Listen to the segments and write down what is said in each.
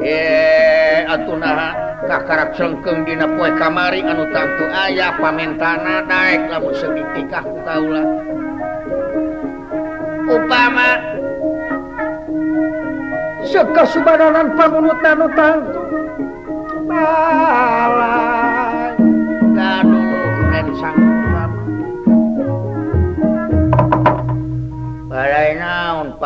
ye at na ka sengkeng dinapue kamari anu tatu ayaah pamentana naiklah bokah ta Obama suka Sublan pabunutan malaala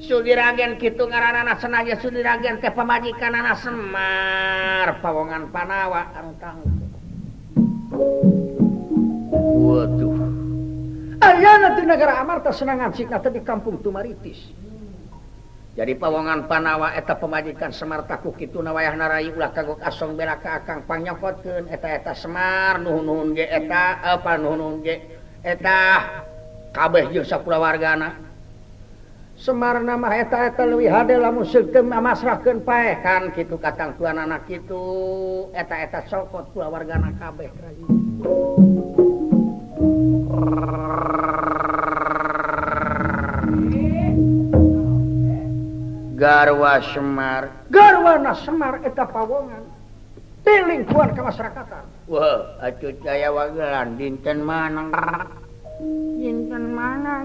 Suligen Kitu ngaran-ana sen Sugen pemajikan anak Semar Paonngan panawa anggara Amarta senangan si di kampung Tuaritis jadi paonngan panawa eta pemajikan Semartaku Kitu na wayah naray u kagok asong beaka pannyapot eta-eta Semaretaeta kabeh juap pula wargana ui Semar namar etaeta luwi mu mama raun paekan gitu katang tuan anak itu eta-eta soko tua warganak kabeh ra garwa Semar garwana Semar eta pangan teling ku kemasarakatan wa dinten manaangnten mana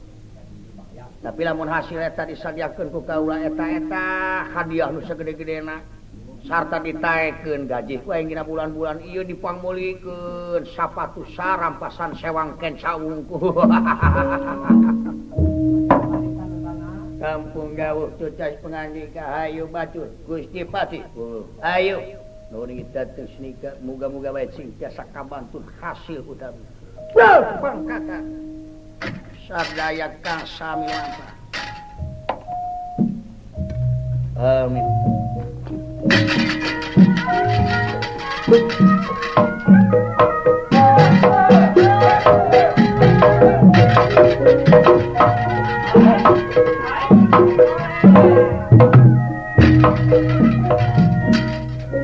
eh tapimunhasileta disdia kekalan etetaeta hadiah sarta ditken gajigina bulan- bulann yo dipangulilikken sap saram pasan sewangkenku ha kampung gauh cucas pengaji ayo baju Gustipati ayo- pun hasilpang sadaya kang sami lampah. Amin.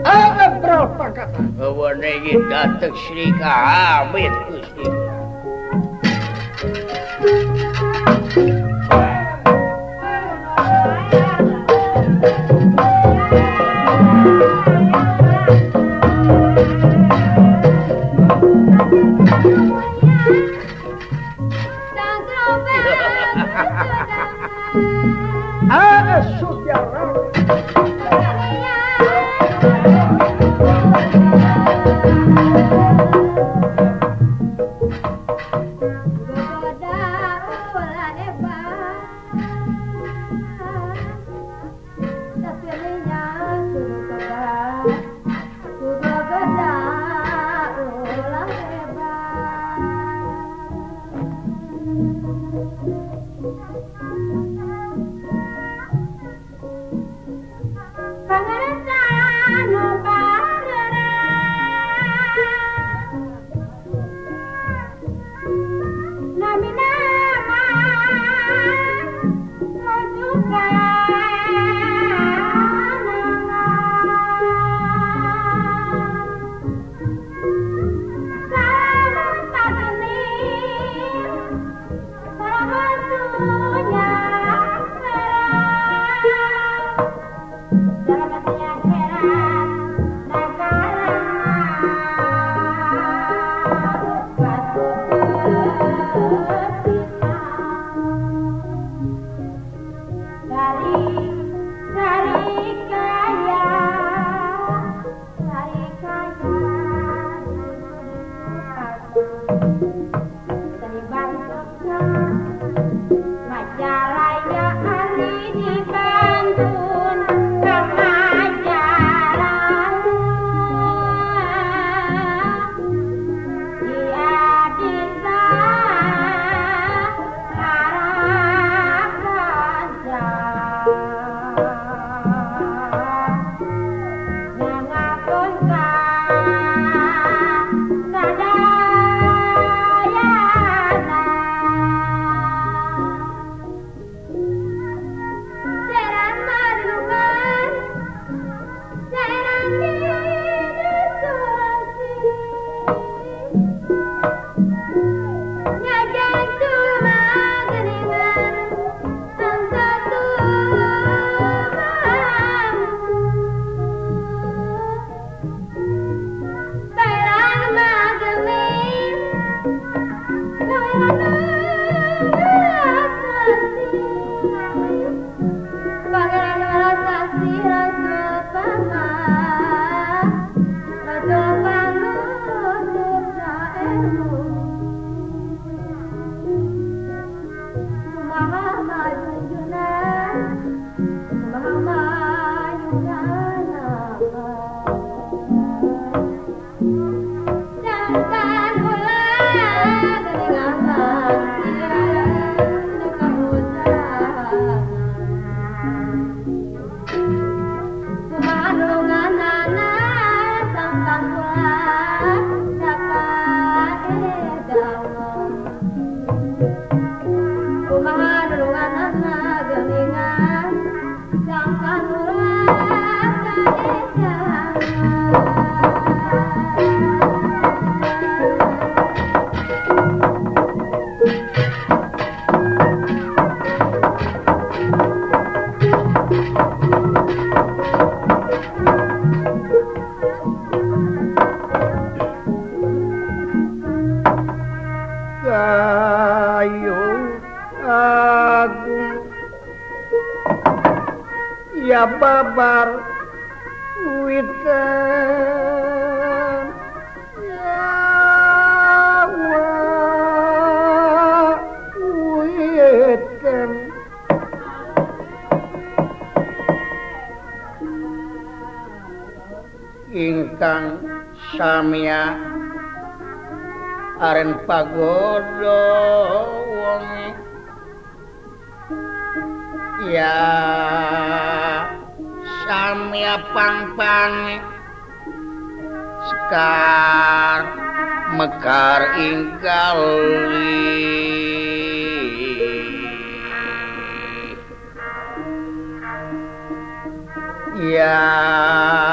Ah, bro, pakatan. Wewene iki dateng Sri Kahamitku. sabar witan ya wa witan ingkang samia aren pagodo wong ya sami pang pang sekar mekar inggal yeah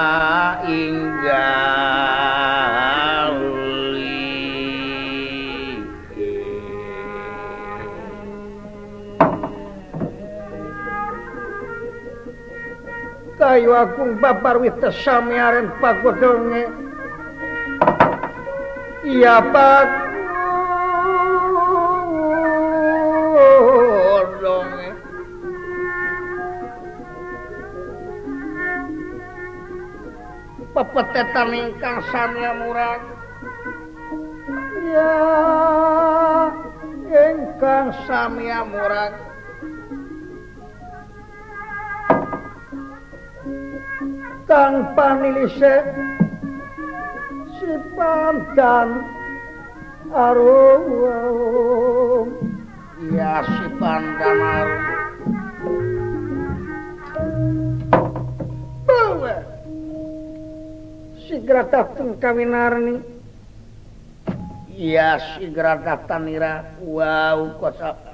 tayo akong babarwit na sa miyaren pagodong e. Iyapag. Pepetetan ingkang sanya murang. Ya, ingkang sanya murang. kang panilise si pandan arum ya si pandan arum bawa si kaminar kawinarni ya si gratatun ira wow kosa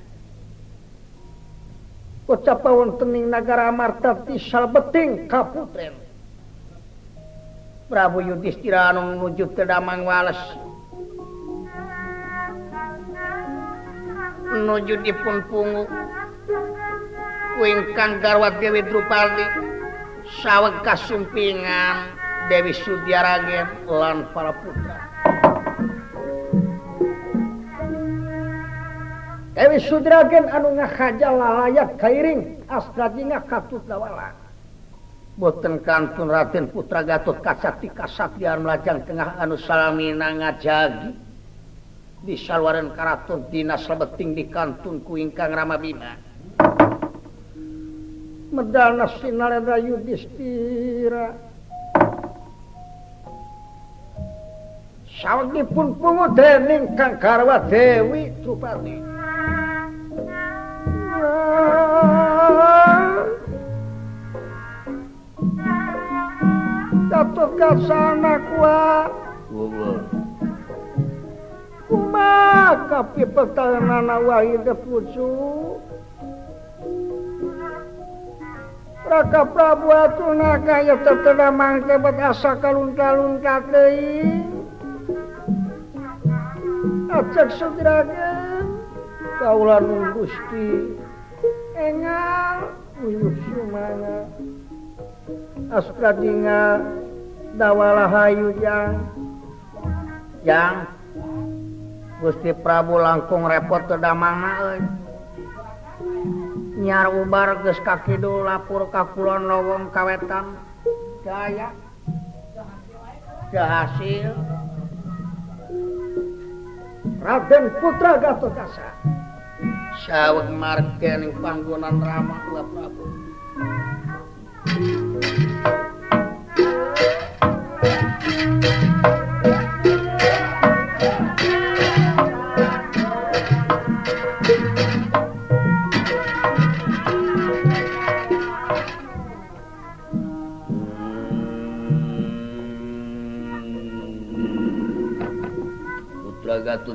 capa wonteninggara Salbe ka Prabu Yuudiwujuddamang wa nujud dipun pguingkang garwat Dewi Draldi saw kasumpingan Dewi Sudyagen lan pala putra wi Sudragen anu ngaja la layak kairing Astrautwala boten Kantun Raten Putra Gatot kaca melajang Ten anu salami na ngajagi di Salwar Karaton Dinasbeting di Kantun kuingkang Rama Bi medalna Sinaran Rayu di Ka karwa Dewi shi tetapkat sama kuat Umma tapi peahan Wah ke pucu ga Prabuat tun kay tertera mangga berasa kalun-kalunkakrei takjak segeraga talanung kusti Asstra Dia Dawalahayu yang yang Gusti Prabu langkungrepot Kedamangan nyaarru Barges kakidulula Pur Kapul Nowong Kawetan gayadahhasil Raden Putra Gatogas saweg margi ning panggonan ramah Prabu.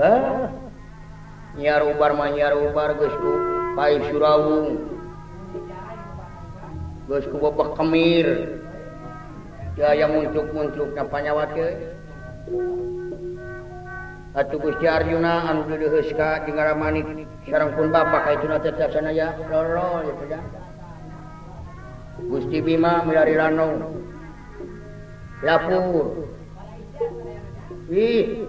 Hai nyiarbarmaarbar Gusku Sur bosku bapak kemir Ja yang untuk untuk nanyawa Haiuh Gusti Arjuna Abdul Abdul Huska ramani sa pun Bapakana ya Hai Gusti Bima milarino Wi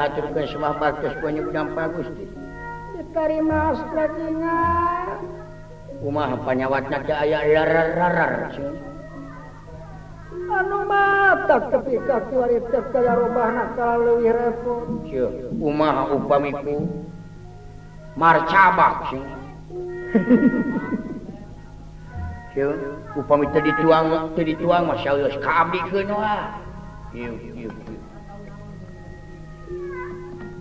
ngaturkan semua baktus penyebudang pagusti. Diterima sebaginya. Umah penyawatnya ke ayah larar-larar. Anu mata tapi kaki warit kaya rubah nakal lebih repot. Umah upamiku. Marcabak. Cuk, upami tadi tuang, tadi tuang, masya Allah, kabik ke Yuk, yuk, yuk.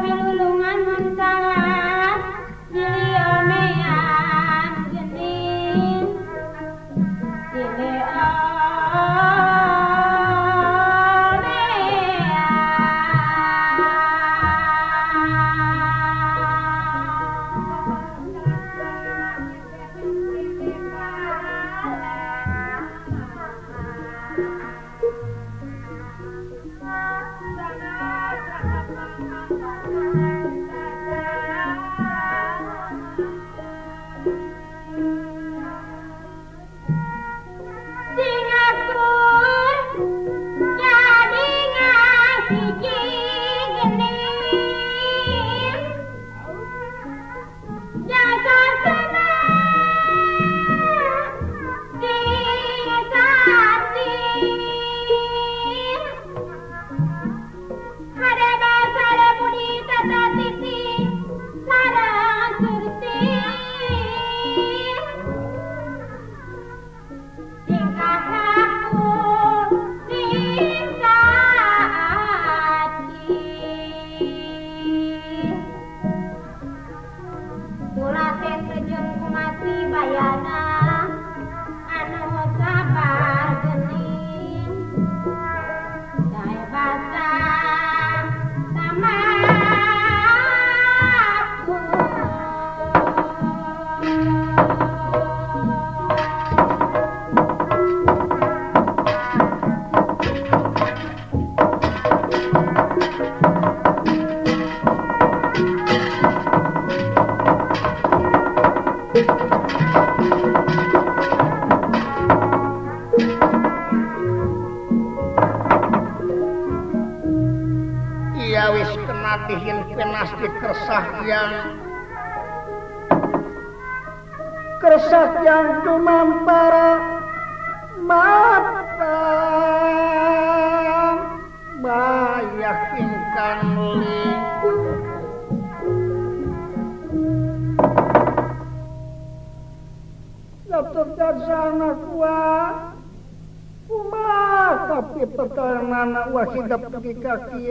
bilulungan mentara Haikeran cumman para mata baykinkan Hai dokterza tua puma tapi peton mana Wah hingga kaki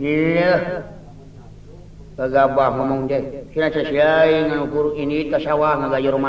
I tag mem ini tasayawa ngala Jerumani